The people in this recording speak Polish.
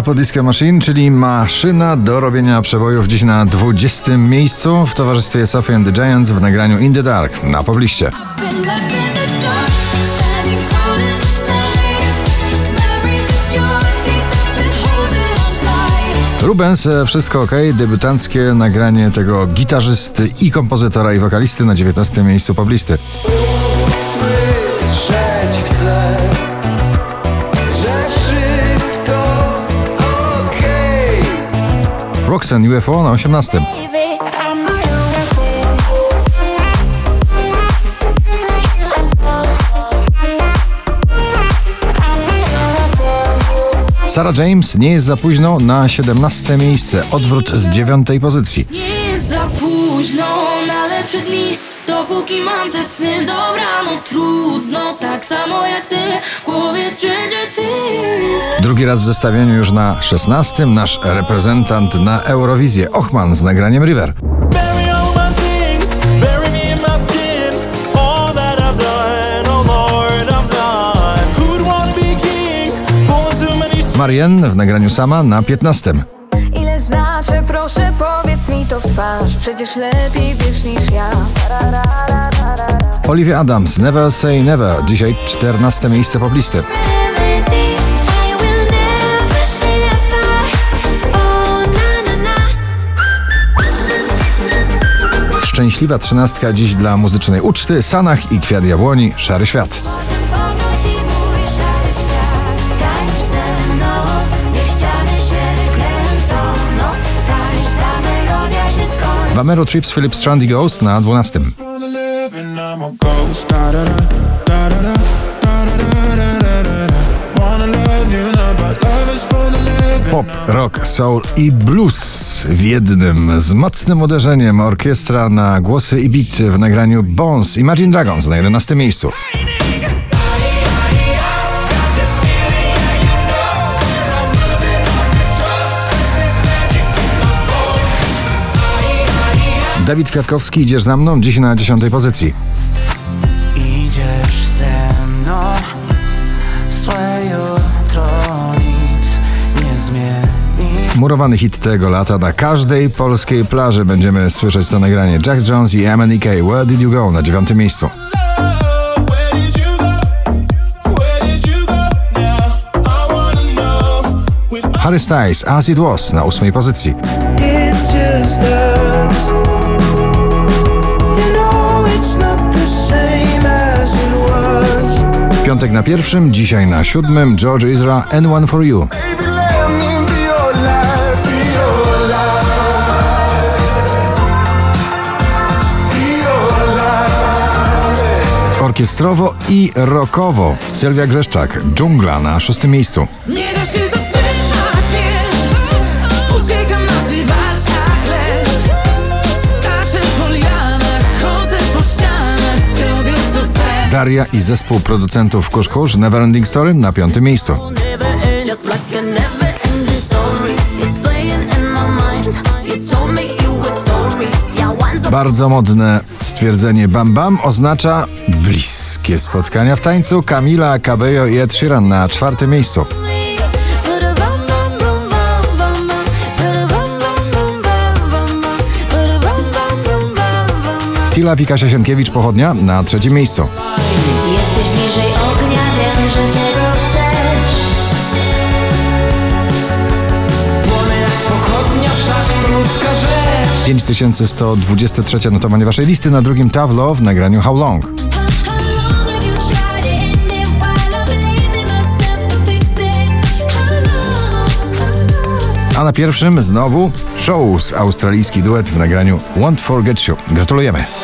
Purple Disco Machine, czyli maszyna do robienia przebojów dziś na 20 miejscu w towarzystwie Sophie and the Giants w nagraniu In the Dark na pobliście. Rubens, wszystko ok, debiutanckie nagranie tego gitarzysty i kompozytora i wokalisty na 19 miejscu poblisty. Słyszeć chcę, Roxanne UFO na 18. Sarah James nie jest za późno na 17 miejsce, odwrót z dziewiątej pozycji. Nie jest za późno na lepsze dni Dopóki mam te sny, dobra, no Drugi raz w zestawieniu już na 16 nasz reprezentant na Eurowizję, Ochman z nagraniem River. Oh. Marianne w nagraniu sama na 15. Ile znaczy, proszę powiedz mi to w twarz Przecież lepiej wiesz niż ja Olivia Adams, Never Say Never, dzisiaj 14 miejsce poblisty. Szczęśliwa trzynastka dziś dla muzycznej uczty, Sanach i Kwiat Jabłoni, Szary Świat. Powróci mój szary świat Tańcz ze mną, niech ściany się kręcą No, tańcz, ta melodia się skończy W Amero Trips Philip Strandy Ghost na 12. For the living, I'm a ghost. Da da da, da da da, da da da da da da da. Wanna love you now, but love is for. Pop, rock, soul i blues w jednym z mocnym uderzeniem orkiestra na głosy i beat w nagraniu Bones Imagine Dragons na 11 miejscu. Dawid Kwiatkowski, idziesz za mną, dziś na 10 pozycji. Idziesz ze Murowany hit tego lata na każdej polskiej plaży będziemy słyszeć to nagranie. Jack Jones i MNEK, Where Did You Go na 9 miejscu. Harry Styles, As It Was na 8 pozycji. Piątek na pierwszym, dzisiaj na siódmym George and One For You. Orkiestrowo i rockowo. Sylwia Grzeszczak, Dżungla na szóstym miejscu. Nie da się zatrzymać, nie Uciekam na lew Skaczę po lianach, chodzę po ścianach Robię co chcę Daria i zespół producentów Kusz Kusz, Neverending Story na piątym miejscu. Never Bardzo modne stwierdzenie Bam Bam oznacza bliskie spotkania w tańcu. Camila Cabello i Ed Sheeran na czwartym miejscu. Tila Wikasia Sienkiewicz Pochodnia na trzecim miejscu. Jesteś bliżej 5123 notowanie waszej listy, na drugim Tavlo w nagraniu How Long. A na pierwszym znowu Shows, australijski duet w nagraniu Won't Forget You. Gratulujemy.